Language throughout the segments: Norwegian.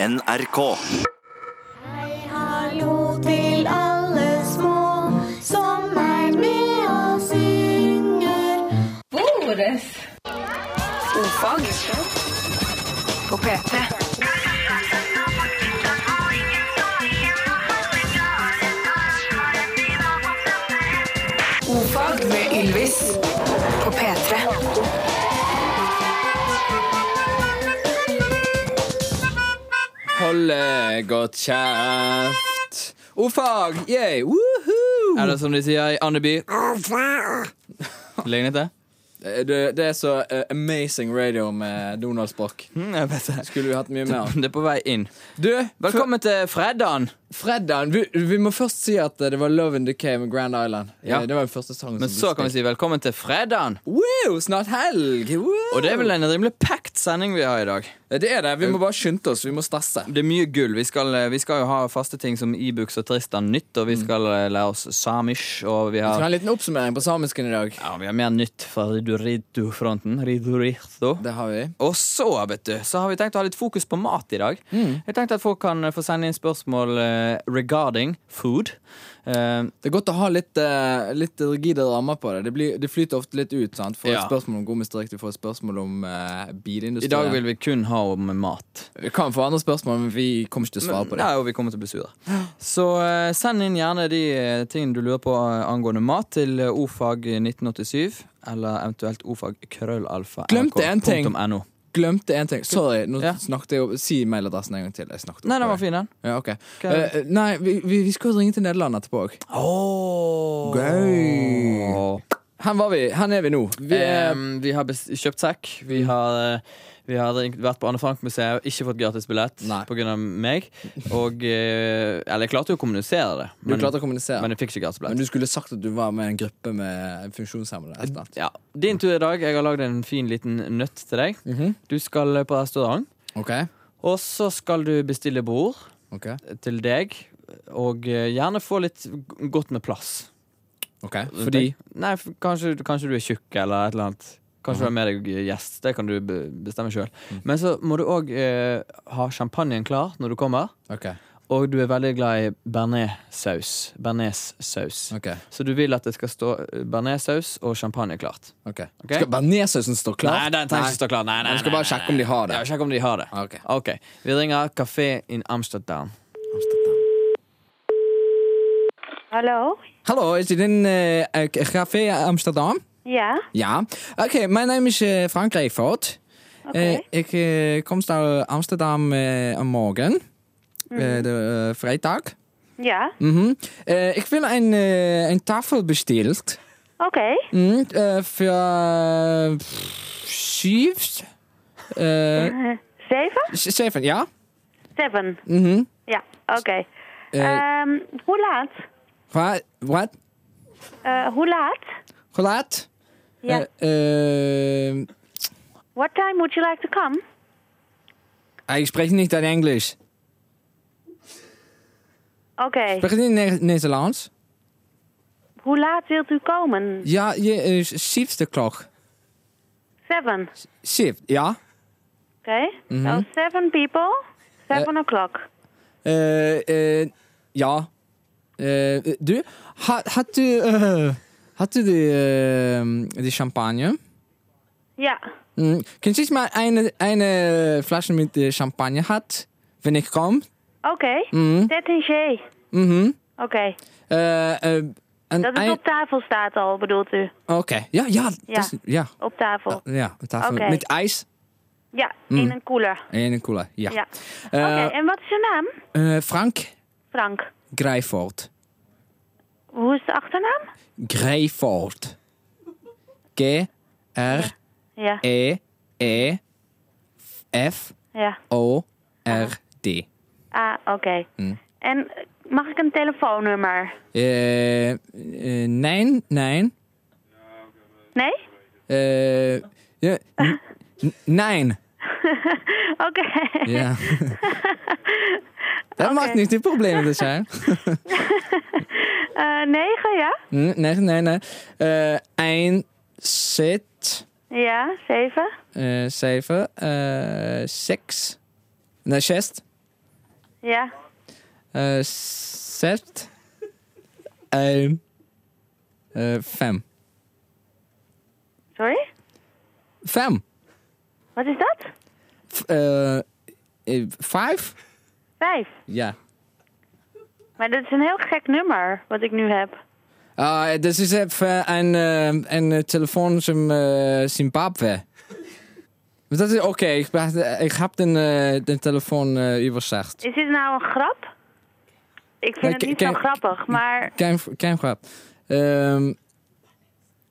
NRK. Hei, hallo til alle små som er med og synger. Ofag på P3. Ofag med Ylvis på P3. Holde godt kjeft. Ordfag! Yay! Woohoo! Er det som de sier i Andeby? Lignet det? Det, det er så uh, amazing radio med Donald Spock. Mm, det. Skulle vi hatt mye mer. Det er på vei inn. Du, Velkommen til fredagen. Fredag. Vi, vi må først si at eh, det var Love in Decay med Grand Island. Ja. Eh, Det var den første sangen Men så kan vi si velkommen til fredagen. Wow, snart helg! Wow. Og det er vel en rimelig packed sending vi har i dag. Det er det. Vi må bare skynde oss. Vi må stresse. Det er mye gull. Vi skal, vi skal jo ha faste ting som Ibux og Tristan nytt, og vi skal mm. lære oss samisk. og vi Vi skal ha en liten oppsummering på samisken i dag. ja, vi har mer nytt fra Ridurito-fronten. Ridurito. Det har vi. Og så, vet du, så har vi tenkt å ha litt fokus på mat i dag. Jeg tenkte at folk kan få sende inn spørsmål eh, regarding food. Uh, Det er godt å ha litt, uh, litt rigide rammer på det. Det, blir, det flyter ofte litt ut. sant? Får Ja. et spørsmål om gommistrikk, du får et spørsmål om uh, bilindustrien. I dag vil vi kun ha om mat. Vi kan få andre spørsmål, men vi kommer ikke til å svare på det. Nei, og vi kommer til å bli sure. Så send inn gjerne de tingene du lurer på angående mat, til ofag 1987, eller eventuelt ofag krøllalfa. Glemte en ting. Glemte en ting. Sorry, nå Ja. snakket jeg Si mailadressen en gang til. Nei, den var fin, den. Ja, okay. Eh, nei, vi, vi, vi ringe til Nederland etterpå òg. Oh. Gøy. Her var vi. Hvor er vi nå. Vi er, vi har kjøpt sekk. Vi har, eh, vi har vært på Anne Frank-museet og ikke fått gratis billett pga. meg. Og eh, Eller jeg klarte jo å kommunisere det, du men, klarte å kommunisere. men jeg fikk ikke Men du skulle sagt at du var med en gruppe med funksjonshemmede. Ja. Din tur i dag. Jeg har lagd en fin liten nøtt til deg. Mhm. Du skal på restaurant, Ok, og så skal du bestille bord okay. til deg. Og eh, gjerne få litt godt med plass. ok Fordi Nei, kanskje, kanskje du er tjukk eller et eller annet. Kanskje du har med deg gjest. Det kan du bestemme sjøl. Mm. Men så må du òg eh, ha champagnen klar når du kommer. Okay. Og du er veldig glad i bearnéssaus. Bearnéssaus. Okay. Så du vil at det skal stå eh, bearnéssaus og champagne klart. Okay. Okay? Skal bearnéssausen stå klar? Nei, den trenger ikke stå klar. Nei, nei, Jeg skal bare sjekke om de har det. Ja, sjekke om de har det. Ok. okay. Vi ringer Café in Amsterdam. Hallo? Hallo, is dit een uh, café Amsterdam? Ja, Ja. Oké, mijn naam is eh, Frank Reefort. oké. Eh, ik eh, kom naar Amsterdam eh, morgen. Eh, de eh, vrijdag. ja, Mhm. Eh, ik wil een, eh, een tafel besteld. oké. Mhm, eh, voor eh, zeven. Eh, Eh, Zeven? z- zeven, ja? Zeven. Mhm. Ja, oké. Eh, Ehm, hoe laat? Wat? Wat? Eh, hoe laat? Gelaat? Ja. Eh, eh, What time would you like to come? ik spreek niet in Engels. Oké. Spreek je niet Ne- Nederlands? Hoe laat wilt u komen? Ja, je is zevenste klok. Seven. Zeven, ja? Oké. Mhm. So seven people, seven o'clock. Eh, eh, ja. Eh, du, had, had u, eh, had u de, eh, de champagne? Ja, Mm, kun je eens maar een, een flesje met de champagne had? Wanneer ik kom? oké. Mhm. Détingé. Mhm. Oké. Eh, eh, een Dat het ei- op tafel staat al, bedoelt u? Oké, ja, ja. dat Ja. is- ja. Op tafel. Ja, met tafel. Oké. Met ijs Ja, Mm. in een koeler. en een koeler. Ja. Ja. Eh, Oké, en wat is uw naam? eh, Frank Frank. Grijvoort. Hoe is de achternaam? Greyford. G-R-E-E-F-O-R-D. Ah, oké. Okay. En mag ik een telefoonnummer? Eh, eh nein. uh, nee, nee. Nee? Ja, nee. Oké. Ja. Dat mag niet de problemen te zijn. Eh, negen, ja? Nee, nee, nee. Uh, Zit. Ja, zeven. Eh, zeven. Eh, uh, seks. Nee, zest. Ja. Uh, zet. Een. Uh, fem. Sorry? Fem. Wat is dat? Vijf? Vijf? Ja. Maar dat is een heel gek nummer, wat ik nu heb. Ah, dit is even een, eh, een eh, telefoon van eh, Zimbabwe. Dat is oké, ik, heb de, eh, de telefoon uh, overzegd. Is dit nou een grap? Ik vind Nee, het niet zo grappig, maar Geen, geen grap. Ehm,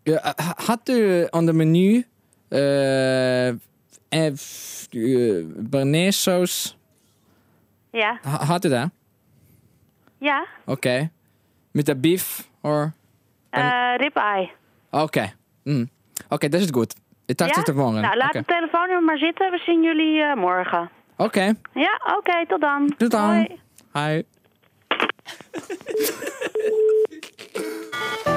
ja, had u aan de menu eh eh, eh, Bernaise-saus? ja. Ha- Had u dat? Ja, Oké. Met de beef? Or? eh ribeye. Oké. Mm. Oké, dat is goed. Ik dacht Ja? het morgen. Nou, laat het telefoonnummer maar zitten. We zien jullie eh, morgen. Oké, Ja, oké, tot dan. tot dan. Hoi. Hi.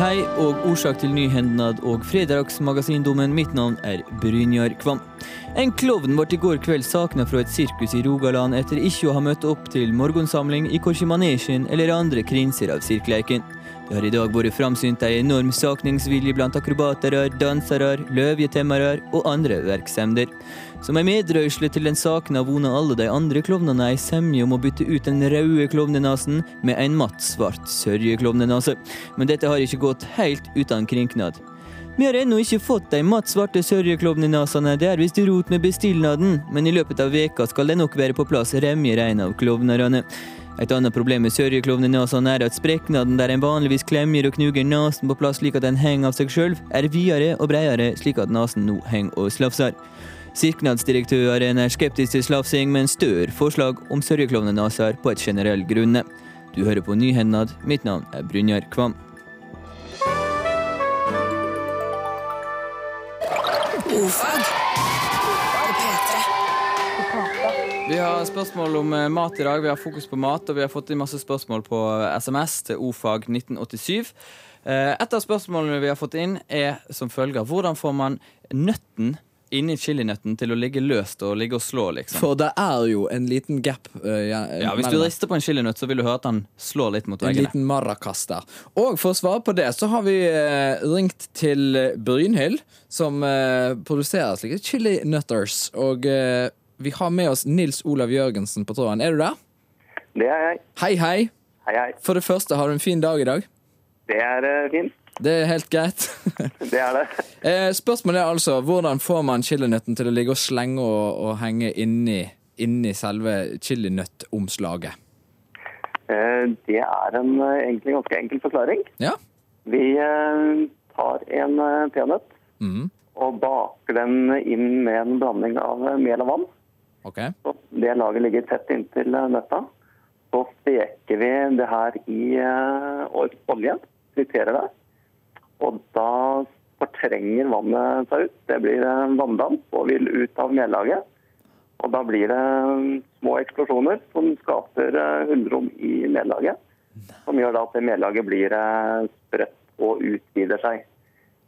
Hei og årsak til nyhendnad og fredagsmagasindommen. Mitt navn er Brynjar Kvam. En klovn ble i går kveld savna fra et sirkus i Rogaland etter ikke å ha møtt opp til morgensamling i korkje eller andre krinser av sirkleiken. Det har i dag vært framsynt ei enorm sakningsvilje blant akrobatere, dansere, løvjetemmere og andre verksemder. Som ei medrørsle til den sakna voner alle de andre klovnene ei semje om å bytte ut den røde klovnenasen med en matt, svart sørjeklovnenase. Men dette har ikke gått helt uten krinknad. Vi har ennå ikke fått de matt svarte sørjeklovnenasene, det er visst rot med bestillnaden, men i løpet av veka skal det nok være på plass remjer en av klovnerne. Et annet problem med sørjeklovnenasene er at spreknaden der en vanligvis klemmer og knuger nasen på plass slik at den henger av seg sjøl, er videre og bredere slik at nasen nå henger og slafser. Sirknadsdirektøren er skeptisk til slafsing, men stør forslag om sørjeklovnenaser på et generell grunne. Du hører på Nyhendad, Mitt navn er Brynjar Kvam. Ofag Vi har spørsmål om eh, mat i dag. Vi har fokus på mat, og vi har fått inn masse spørsmål på eh, SMS til ofag 1987. Eh, Et av spørsmålene vi har fått inn, er som følger. Hvordan får man nøtten inni chilinøtten til å ligge løst og ligge og slå, liksom? For det er jo en liten gap. Uh, ja, Ja, Hvis du rister på en chilinøtt, så vil du høre at den slår litt mot En liten maracas der. Og for å svare på det, så har vi uh, ringt til eh, Brynhild, som uh, produserer slike chilinøtters. Og eh, vi har med oss Nils Olav Jørgensen på tråden. Er du der? Det er jeg. Hei, hei. Hei, hei. For det første, har du en fin dag i dag? Det er uh, fint. Det er helt greit. Det er det. eh, spørsmålet er altså hvordan får man chilinøtten til å ligge og slenge og, og henge inni, inni selve chilinøttomslaget? Eh, Det er en eh, egentlig ganske enkel forklaring. Ja? Vi eh, tar en eh, peanøtt mm. og baker den inn med en blanding av eh, mel og vann. OK. Så det laget ligger tett inntil eh, nøtta. Så steker vi det her i eh, olje, friterer det. Og da fortrenger vannet seg ut. Det blir vanndamp og vil ut av mellaget. Og da blir det eh, små eksplosjoner som skaper hundrom hullrom i mellaget. Som gjør da at mellaget blir sprøtt og utvider seg.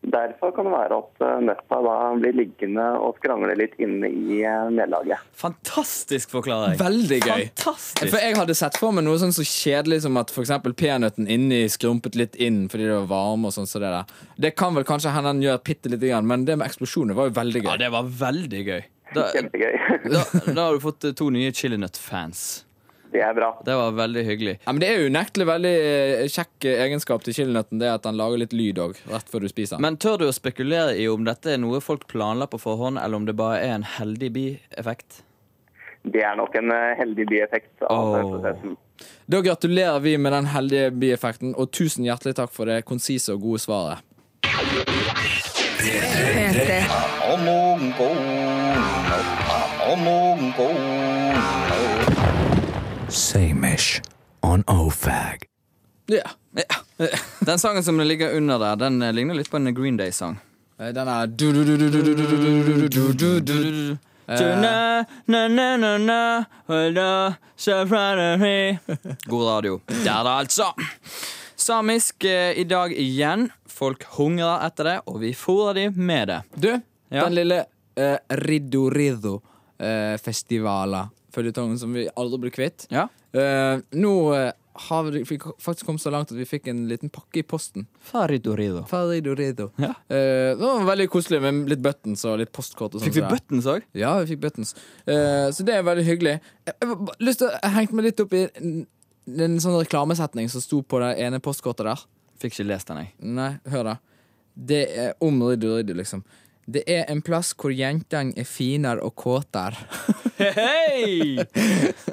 Derfor kan det være at eh, nøtta da blir liggende og skrangle litt inne i nedlaget. Fantastisk forklaring. Veldig gøy. Fantastisk. For jeg hadde sett for meg noe sånn så kjedelig som at eksempel peanøtten inni skrumpet litt inn fordi det var varme og sånn. Så det, der. det kan vel kanskje hende den gjør bitte lite grann, men det med eksplosjoner var jo veldig gøy. Ja, det var veldig gøy. Da, Kjempegøy. da, da har du fått eh, to nye chilinøtt-fans. Det er bra. Det var veldig hyggelig. Ja, men Det er unektelig veldig eh, kjekk egenskap til chilinøtten, det at den lager litt lyd òg, rett før du spiser den. Men tør du å spekulere i om dette er noe folk planla på forhånd, eller om det bare er en heldig bieffekt? Det er nok en eh, heldig bieffekt av oh. prosessen. Da gratulerer vi med den heldige bieffekten, og tusen hjertelig takk for det konsise og gode svaret. P3. Samish on OFAG. Ja. ja. Den sangen som ligger under der, den ligner litt på en Green Day-sang. Den er God radio. Der, da, altså. Samisk i dag igjen. Folk hungrer etter det, og vi fôrer dem med det. Du, ja. den lille uh, Riddo Riddo-festivalen Føljetongen som vi aldri blir kvitt. Ja. Eh, nå eh, har vi fikk faktisk kommet så langt at vi fikk en liten pakke i posten. Faridorido. Faridorido. Ja. Eh, det var veldig koselig med litt buttons og litt postkort. Og sånt Fikk vi der. buttons òg? Ja, vi fikk buttons. Eh, så det er veldig hyggelig. Jeg, jeg, bare lyst til å- jeg hengte meg litt opp i en, en sånn reklamesetning som sto på det ene postkortet der. Fikk ikke lest den, jeg. Nei, hør da. Det er om Riddu Riddu, liksom. Det er en plass hvor jentene er finere og kåtere. Hei!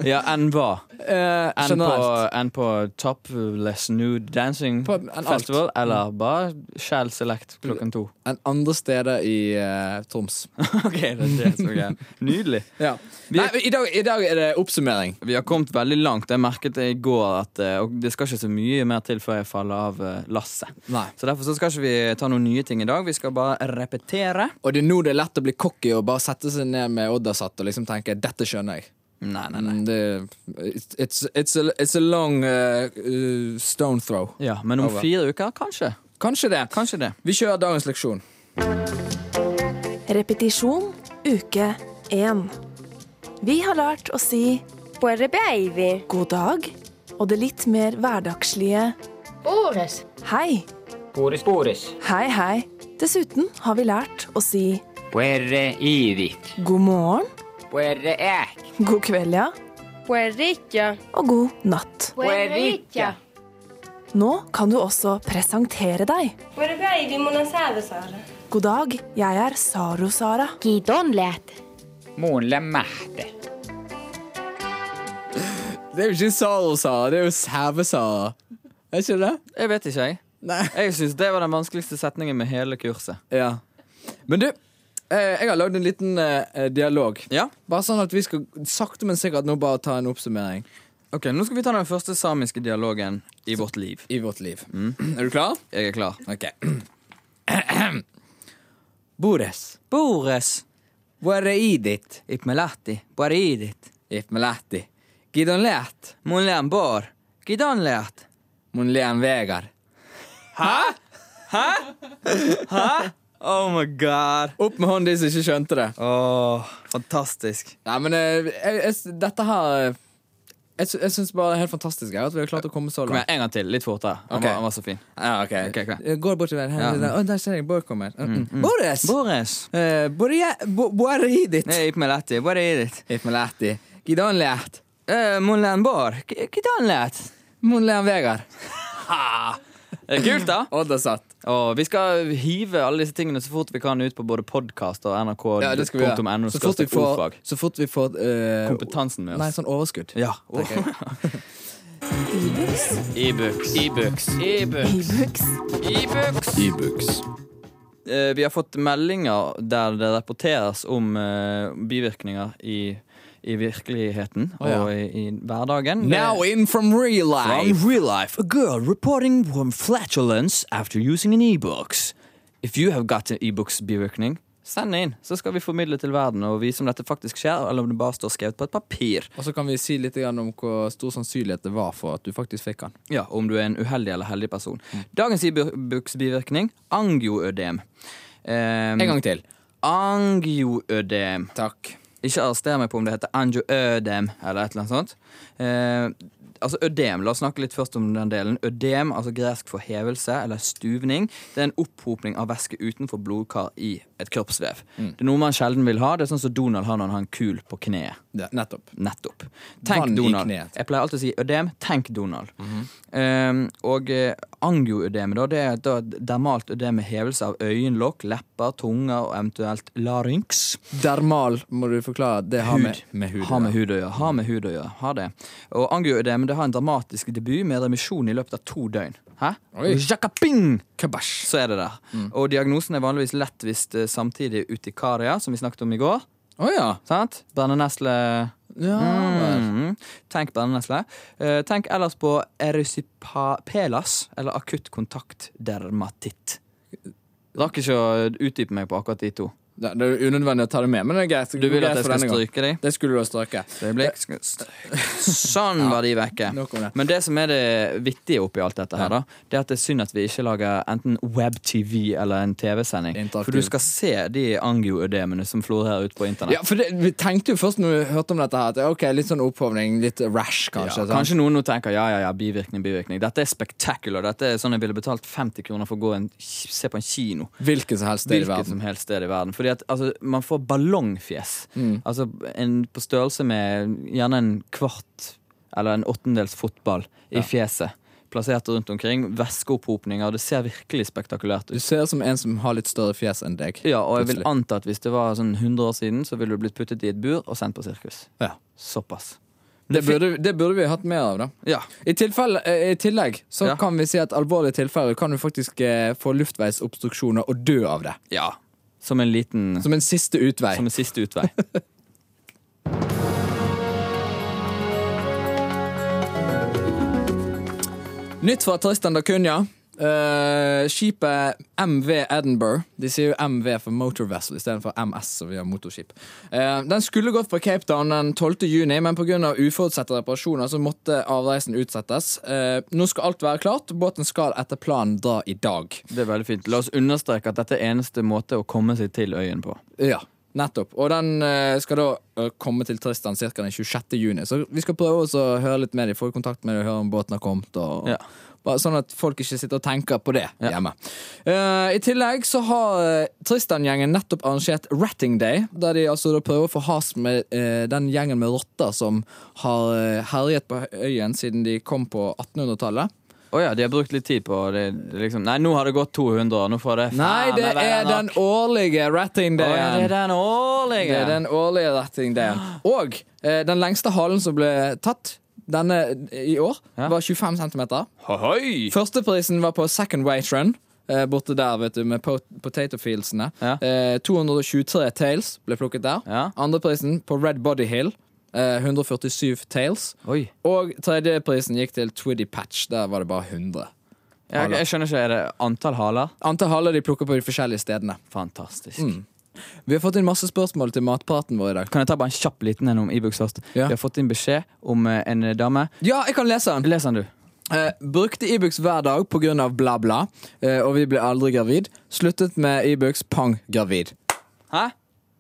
ja, enn hva? Eh, Enn på, en på Topless Nude Dancing På- enn alt. Mm. Eller bare Shell Select klokken to? Enn andre steder i uh, Troms. ok, det er det som er. Nydelig. Ja. Nei, i, dag, I dag er det oppsummering. Vi har kommet veldig langt. Jeg merket det i går at Og det skal ikke så mye mer til før jeg faller av lasset. Så derfor så skal ikke vi ta noen nye ting i dag. Vi skal bare repetere. Og det er nå det er lett å bli cocky og bare sette seg ned med Oddasat og liksom tenke 'dette skjønner jeg'. Nei, nei, nei. Mm, Det, it's, it's, it's, a, it's a long uh, uh, stone throw. Ja, Men om Over. fire uker, kanskje. Kanskje det. Kanskje det. Vi kjører dagens leksjon. Repetisjon uke 1. Vi har lært å si Buore baby. god dag og det litt mer hverdagslige Boris. hei. Boris, Boris. Hei, hei. Dessuten har vi lært å si Puerre ivik. god morgen. God kveld, ja, og god natt. Nå kan du også presentere deg. God dag, jeg er Saru-Sara. Det er jo ikke Saro-Sara, det er jo Sæve-Sara. Er ikke det? Jeg vet ikke, jeg. Nei. Jeg syns det var den vanskeligste setningen med hele kurset. Ja. Men du, jeg har lagd en liten eh, dialog. Ja, Bare sånn at vi skal sakte, men sikkert nå bare ta en oppsummering ok, Nå skal vi ta den første samiske dialogen i vårt liv. i vårt liv. Er du klar? Jeg er klar. Ok. Bores. Bores. Buareidit. Ipmelati. Boaridit. Ifmelati. Gidon Leat. Bor. Gidan leat. Vegar. Oh my god. Opp med hånden de som ikke skjønte det. Åh, fantastisk. Nei, men eh, jeg, jeg, dette her Jeg, sy- jeg syns bare det er helt fantastisk jeg, at vi har klart å komme så Kom igjen, en gang til. Litt fortere. Han, Ok. var, han var så fin. Ja, ok. okay, ok. Jeg Går bortover her. Ja. der. Der ser jeg Bård kommer. Mm, mm. Boris! Boris. Eh, Borie- Bo-. Boaridit. Ifmelati. Gidon Leat. Uh, bor. G- Gidan leat. Munlean Vegar. Det er kult, da. Odda satt. Og vi skal hive alle disse tingene så fort vi kan ut på både podkast og Ja, det skal vi gjøre. Så fort vi får, så fort vi får uh, kompetansen med oss. Nei, sånn overskudd. Ja. tenker. E-books. E-books. E-books. E-books. E-books. E-books. Eh, Vi har fått meldinger der det rapporteres om eh, bivirkninger i, i virkeligheten oh, ja. og i, i hverdagen. Now in from real life. From real life, a girl reporting from flatulence after using an e-books. If you have got an e-books bivirkning, send inn, så skal vi formidle til verden og vise om dette faktisk skjer, eller om det bare står skrevet på et papir. Og så kan vi si litt om hvor stor sannsynlighet det var for at du faktisk fikk den. Ja, Om du er en uheldig eller heldig person. Dagens e-books bivirkning angioødem. Um, En gang til. Angioødem. Takk. Ikke arrester meg på om det heter angioødem eller et eller annet sånt. Eh, altså ødem, La oss snakke litt først om den delen. Ødem, altså gresk for hevelse eller stuvning, det er en opphopning av væske utenfor blodkar i et kroppsvev. Mm. Det er noe man sjelden vil ha. Det er sånn som Donald har når han har en kul på kneet. Nettopp. Nettopp. Tenk Vann Donald. Jeg pleier alltid å si ødem. Tenk Donald. Mhm. um, og uh, angioødem da, det er da dermalt ødem med hevelse av øyenlokk, lepper, tunge og eventuelt larynx. Dermal, må du forklare. Det har med, med hud med hud å gjøre. Har med hud å gjøre. Har det. Og angioødem det har en dramatisk debut med remisjon i løpet av to døgn. Hæ? Jakaping! Så er det der. Og diagnosen er vanligvis lett hvis det samtidig utikaria, som vi snakket om i går. Å ja. Sant? Brennenesle Ja. Mm. Tenk brennenesle. Eh, tenk ellers på erysipelas, eller akutt kontaktdermatitt. Rakk ikke å utdype meg på akkurat de to. Det, det er unødvendig å ta det med, men det er greit. Du vil at jeg skal stryke dem? Det skulle du ha strøket. Sånn var de vekke. Men det som er det vittige oppi alt dette her, da, det er at det er synd at vi ikke lager enten web-TV eller en TV-sending. For du skal se de angioødemene som florerer ute på internett. Ja, for det, Vi tenkte jo først når vi hørte om dette, her at ok, litt sånn opphovning, litt rash, kanskje. Ja, kanskje noen nå tenker ja, ja, ja, bivirkning, bivirkning. Dette er spectacular. Dette er sånn jeg ville betalt 50 kroner for å gå en, se på en kino. Hvilket som helst sted i verden. som helst sted i verden. Fordi at altså, man får ballongfjes. Mm. Altså en, på størrelse med gjerne en kvart eller en åttendels fotball i fjeset. Plassert rundt omkring. Væskeopphopninger. Det ser virkelig spektakulært ut. Du ser ut som en som har litt større fjes enn deg. Ja, og jeg vil anta at hvis det var sånn 100 år siden, så ville du blitt puttet i et bur og sendt på sirkus. Ja. Såpass. Det burde, det burde vi hatt mer av, da. Ja. I, tilfelle, eh, I tillegg så Ja. kan vi si at alvorlige tilfeller kan du faktisk eh, få luftveisobstruksjoner og dø av det. ja. Som en liten Som en siste utvei. Som en siste utvei. Nytt fra Tristan da Cunha. Eh, skipet MV Edinburgh. De sier jo MV for Motor Vessel istedenfor MS, som vi har motorskip. Uh, den skulle gått fra Cape Town den 12. juni, men pga. uforutsette reparasjoner så måtte avreisen utsettes. Uh, nå skal alt være klart. Båten skal etter planen dra i dag. Det er veldig fint. La oss understreke at dette er eneste måte å komme seg til øyen på. Ja, nettopp. Og den skal da komme til Tristan ca. den 26. juni. Så vi skal prøve å høre litt med dem, få kontakt med dem høre om båten har kommet. Og, Ja. Bare Sånn at folk ikke sitter og tenker på det hjemme. Uh, I tillegg så har eh, Tristan-gjengen nettopp arrangert Ratting Day, der de altså prøver å få has med uh, den gjengen med rotter som har herjet på øyen siden de kom på 1800-tallet. Å ja, de har brukt litt tid på det. liksom, Nei, nå har det gått 200 år. Nå får det Nei, det er den årlige Ratting Å ja, det er den årlige. Det er den årlige Ratting Dayen. Og eh, den lengste halen som ble tatt denne i år, Ja. var 25 cm. Hoi! Førsteprisen var på Second Weight Run. eh, Borte der, vet du, med pot potato fieldsene. Ja. Eh, 223 tails ble plukket der. Ja. Andreprisen på Red Body Hill. Eh, 147 tails. Oi. Og tredjeprisen gikk til Twiddy Patch. Der var det bare 100. Ja, jeg, jeg skjønner ikke, Er det antall haler? Antall haler de plukker på de forskjellige stedene. Fantastisk. Mm. Vi har fått inn masse spørsmål til matpraten vår i dag. Kan jeg ta bare en kjapp liten en om Ibux først? Ja. Vi har fått inn beskjed om eh, en dame. Ja, jeg kan lese den! Les den, du. Eh, brukte Ibux hver dag pga. bla, bla, eh, og vi ble aldri gravid. Sluttet med Ibux, pang, gravid. Hæ?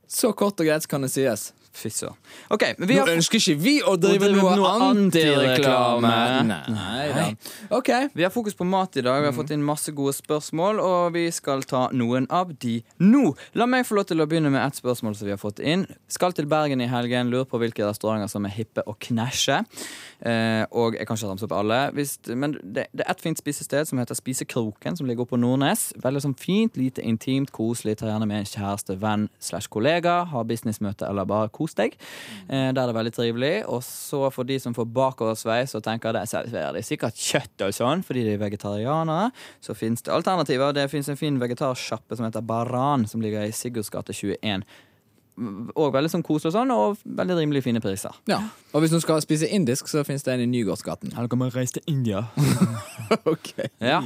Så kort og greit kan det sies. Fy søren. OK. Nå har, ønsker ikke vi å drive, med noe, antireklame. Nei da. OK. vi har fokus på mat i dag. Vi har fått inn masse gode spørsmål, og vi skal ta noen av de nå. La meg få lov til å begynne med et spørsmål som vi har fått inn. Skal til Bergen i helgen. Lurer på hvilke restauranter som er hippe og knæsje. Eh, og jeg kan ikke ramse opp alle. Hvis, men det, det er et fint spisested som heter Spisekroken, som ligger oppe på Nordnes. Veldig sånn fint, lite intimt, koselig. Tar gjerne med en kjæreste, venn slash kollega. Ha businessmøte eller bare kos deg. Eh, der er det veldig trivelig. Og så for de som får bakoversveis og tenker det serverer de sikkert kjøtt og sånn fordi de er vegetarianere, så fins det alternativer. Det fins en fin vegetarsjappe som heter Baran, som ligger i Sigurds gate 21. Og veldig sånn koselig og sånn, og veldig rimelig fine priser. Ja. Og hvis du skal spise indisk, så fins det en i Nygårdsgaten. Eller kan man reise til India? ok. Ja.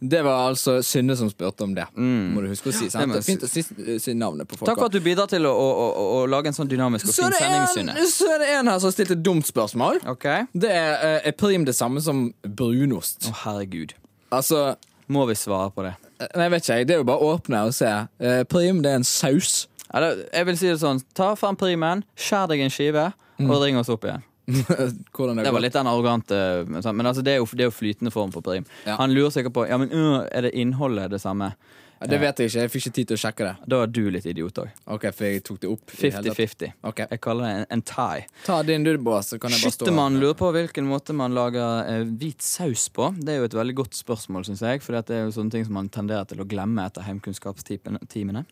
Det var altså Synne som spurte om det. Mm. Må du huske å si. Sant? Det er fint å si, si navnet på folk. Takk for at du bidrar til å, å, å, å lage en sånn dynamisk og så, fin det sending, Synne. så er det en her som har stilt et dumt spørsmål. Ok? Det er, eh, er prim det samme som brunost. Å, herregud. Altså Må vi svare på det? Nei, vet ikke jeg. Det er jo bare å åpne og se. Eh, prim det er en saus. Eller, jeg vil si det sånn, ta fram primen, skjær deg en skive, og ring oss opp igjen. Det var litt den arrogante Men sånn, altså, det, er jo, det er jo flytende form for prim. Ja. Han lurer sikkert på Ja, men uh, er det innholdet det samme. Ja, Det vet jeg ikke. Jeg fikk ikke tid til å sjekke det. Da er du litt idiot òg. Ok, For jeg tok det opp. i hele tatt. 50-50. Okay. Jeg kaller det en, en tie. Ta din du, Bås, så kan jeg bare stå Skyttermann lurer på hvilken måte man lager eh, hvit saus på. Det er jo et veldig godt spørsmål, syns jeg. For det er jo sånne ting som man tenderer til å glemme etter heimkunnskapstimene.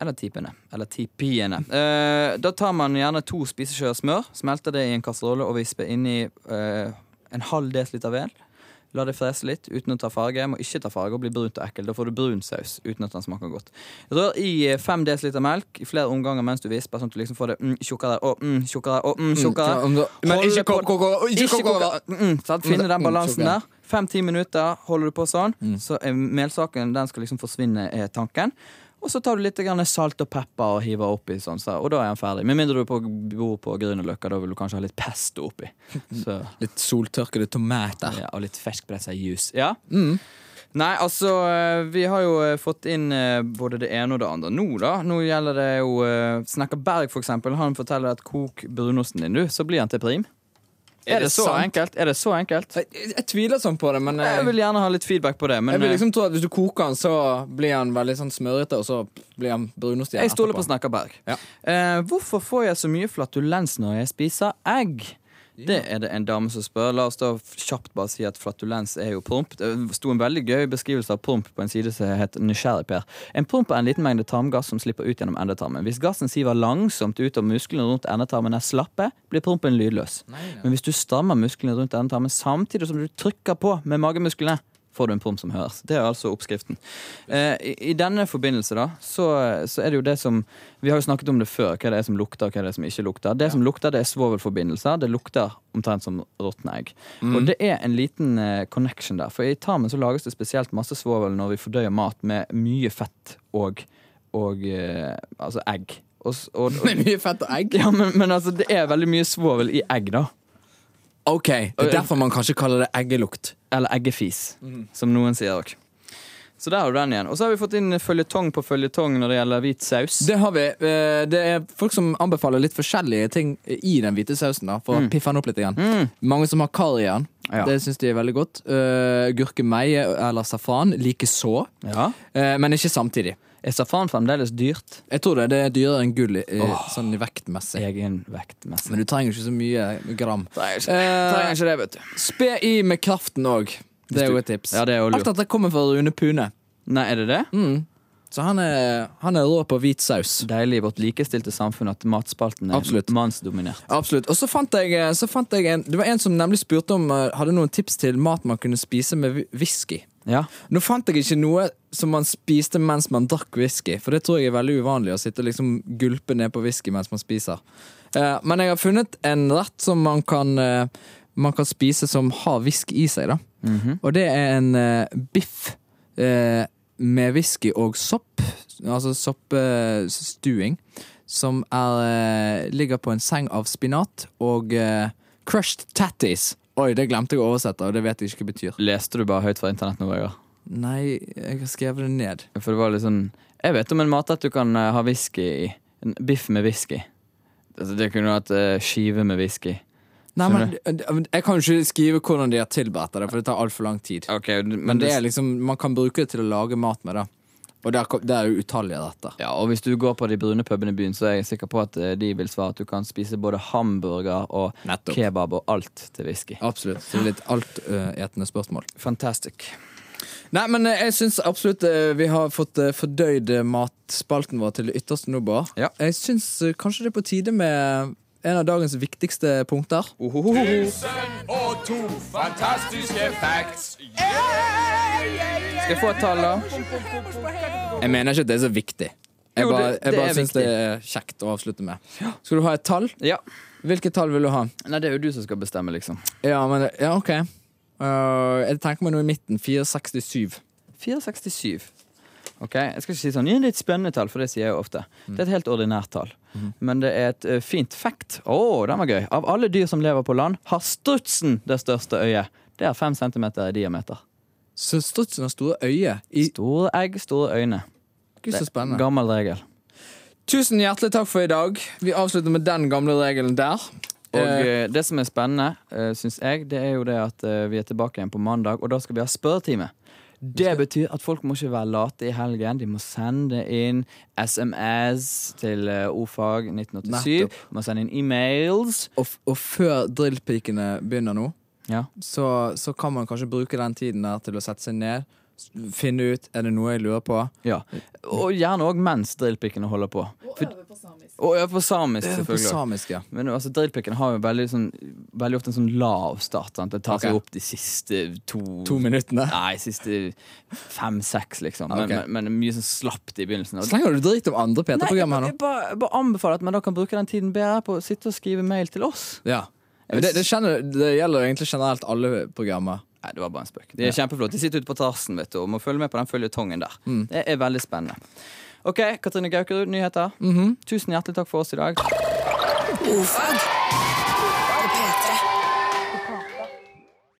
Eller tipene. Eller tipiene. Eh, da tar man gjerne to spiseskjeer smør, smelter det i en kasserolle og visper inni eh, en halv desiliter vel. La det frese litt uten å ta farge. Må ikke ta farge og bli brunt og ekkel. Da får du brun saus uten at den smaker godt. Rør i eh, fem desiliter melk i flere omganger mens du visper, sånn at du liksom får det mm, tjukkere og mm, tjukkere og mm, tjukkere. Mm, Men ikke på- kok- kok- kok- ikke koke. Mm. Finne den Mm, balansen der. Fem-ti minutter holder du på sånn, Mm. så melsaken den skal liksom forsvinne, er tanken. Og så tar du litt grann salt og pepper og hiver oppi, sånn, så, og da er den ferdig. Med mindre du på, bor på Grünerløkka, da vil du kanskje ha litt pesto oppi. Så, Litt soltørkede tomater. ja, og litt ferskpressa juice. Ja? Nei, altså, eh, vi har jo eh, fått inn eh, både det ene og det andre nå, da. Nå gjelder det jo Snekker Berg, for eksempel. Han forteller at kok brunosten din, du, så blir han til prim. Er, det, så sant? enkelt? Er det så enkelt? Jeg, jeg tviler sånn på det, men jeg, Jeg vil gjerne ha litt feedback på det. Men jeg vil eh, liksom tro at hvis du koker den, så blir den veldig sånn smørete, og så blir den brunost igjen jeg stoler på. Snekkerberg. Ja. Eh, hvorfor får jeg så mye flatulens når jeg spiser egg? Det er det en dame som spør. La oss da kjapt bare si at flatulens er jo promp. Det sto en veldig gøy beskrivelse av promp på en side som het Nysgjerrigper. En promp er en liten mengde tarmgass som slipper ut gjennom endetarmen. Hvis gassen siver langsomt ut og musklene rundt endetarmen er slappe, blir prompen lydløs. Men hvis du strammer musklene rundt endetarmen samtidig som du trykker på med magemusklene, får du en promp som høres. Det er altså oppskriften. Eh, i, I denne forbindelse da, så, så er det jo det som Vi har jo snakket om det før, hva det er som lukter, og hva det er som ikke lukter. Det som lukter, det er svovelforbindelser. Det lukter omtrent som råtne egg. Og det er en liten eh, connection der. For i tarmen så lages det spesielt masse svovel når vi fordøyer mat med mye fett og, og eh, altså egg. Og, og, og, Med mye fett og egg? ja, men, men altså, det er veldig mye svovel i egg, da. OK, det er derfor man kanskje kaller det eggelukt. Eller eggefis, som noen sier òg. Så der har du den igjen. Og så har vi fått inn føljetong på føljetong når det gjelder hvit saus. Det har vi. Eh, Det er folk som anbefaler litt forskjellige ting i den hvite sausen. da For å piffe den opp litt. Igjen. Mange som har karri i den. Ja. Det syns de er veldig godt. Uh, Gurkemeie eller safran likeså, Ja. uh, men ikke samtidig. Er safran fremdeles dyrt? Jeg tror det, det er dyrere enn gull i, oh, sånn vektmessig. Egenvektmessig. Men du trenger ikke så mye gram. Trenger ikke, Eh, trenger ikke det, vet du. Spe i med kraften òg. Det er jo et tips. Ja, det er jo lurt. Dette kommer fra Rune Pune. Nei, er det det? Så han er, han er rå på hvit saus. Deilig i vårt likestilte samfunn at matspalten er Absolutt. mannsdominert. Absolutt. Og så fant jeg, så fant jeg en Det var en som nemlig spurte om eh, Hadde noen tips til mat man kunne spise med whisky. Ja. Nå fant jeg ikke noe som man spiste mens man drakk whisky, for det tror jeg er veldig uvanlig å sitte og liksom gulpe ned på whisky mens man spiser. Eh, men jeg har funnet en rett som man kan, eh, man kan spise som har whisky i seg, da. Og det er en eh, biff eh, med whisky og sopp, altså soppstuing, som er, eh, ligger på en seng av spinat og eh, crushed tatties. Oi, det glemte jeg å oversette, og det vet jeg ikke hva det betyr. Leste du bare høyt fra internett nå, Vegard? Nei, jeg har skrevet det ned. For det var litt sånn Jeg vet om en matrett du kan eh, ha whisky i. En biff med whisky. Altså, det kunne vært uh, skive med whisky. Nei, men Jeg kan jo ikke skrive hvordan de har tilberedt det, for det tar altfor lang tid. Okay, men, Men det er liksom, man kan bruke det til å lage mat med, da. Og det er, det er jo utallige retter. Ja, og hvis du går på de brune pubene i byen, så er jeg sikker på at eh, de vil svare at du kan spise både hamburger og Nettopp. kebab og alt til whisky. Absolutt. Så litt altetende spørsmål. Fantastic. Nei, men eh, jeg syns absolutt eh, vi har fått eh, fordøyd eh, matspalten vår til det ytterste nå, Bård. Ja. Jeg syns eh, kanskje det er på tide med en av dagens viktigste punkter. Tusen og to fantastiske facts. Skal jeg få et tall, da? Jeg mener ikke at det er så viktig. Jeg Jo, bare, det- jeg det bare er syns det er kjekt å avslutte med. Skal du ha et tall? Ja. Hvilket tall vil du ha? Nei, det er jo du som skal bestemme, liksom. Ja, men Ja, OK. Uh, jeg tenker meg noe i midten. 467. 467. Ok, Jeg skal ikke si sånn, ja, det er et spennende tall, for det sier jeg jo ofte. Det er et helt ordinært tall. Men det er et eh, fint fact. Å, den var gøy. Av alle dyr som lever på land, har strutsen det største øyet. Det er fem centimeter i diameter. Så strutsen har store øyne. I, Store egg, store øyne. Gud, så spennende. Gammel regel. Tusen hjertelig takk for i dag. Vi avslutter med den gamle regelen der. Og Eh, eh, det som er spennende, uh, syns jeg, det er jo det at eh, vi er tilbake igjen på mandag, og da skal vi ha spørretime. Det betyr at folk må ikke være late i helgen. De må sende inn SMS til eh, ordfag 1987. Nettopp. De må sende inn e-mails. og, og før drillpikene begynner nå, Ja. så, så kan man kanskje bruke den tiden der til å sette seg ned, finne ut er det noe jeg lurer på. ja. Og gjerne òg mens drillpikkene holder på. For- Og øve på samisk, På selvfølgelig. samisk, ja. Men altså, drillpikkene har jo veldig, sånn, veldig ofte en sånn lav start. Sant? Det tar seg opp de siste to To minuttene. Nei, siste fem-seks, liksom. Men, Ok. men, men mye sånn slapt i begynnelsen. Og- Slenger du drit om andre P3-programmer her jeg nå? bare, bare anbefaler at man da kan bruke den tiden bedre på å sitte og skrive mail til oss. Ja. Det, det, kjenner, det gjelder egentlig generelt alle programmer. Nei, det var bare en spøk. De er kjempeflotte. De sitter ute på terrassen vet du, og må følge med på den føljetongen der. Mm. Det er veldig spennende. OK, Katrine Gaukerud, nyheter. Tusen hjertelig takk for oss i dag. Ofag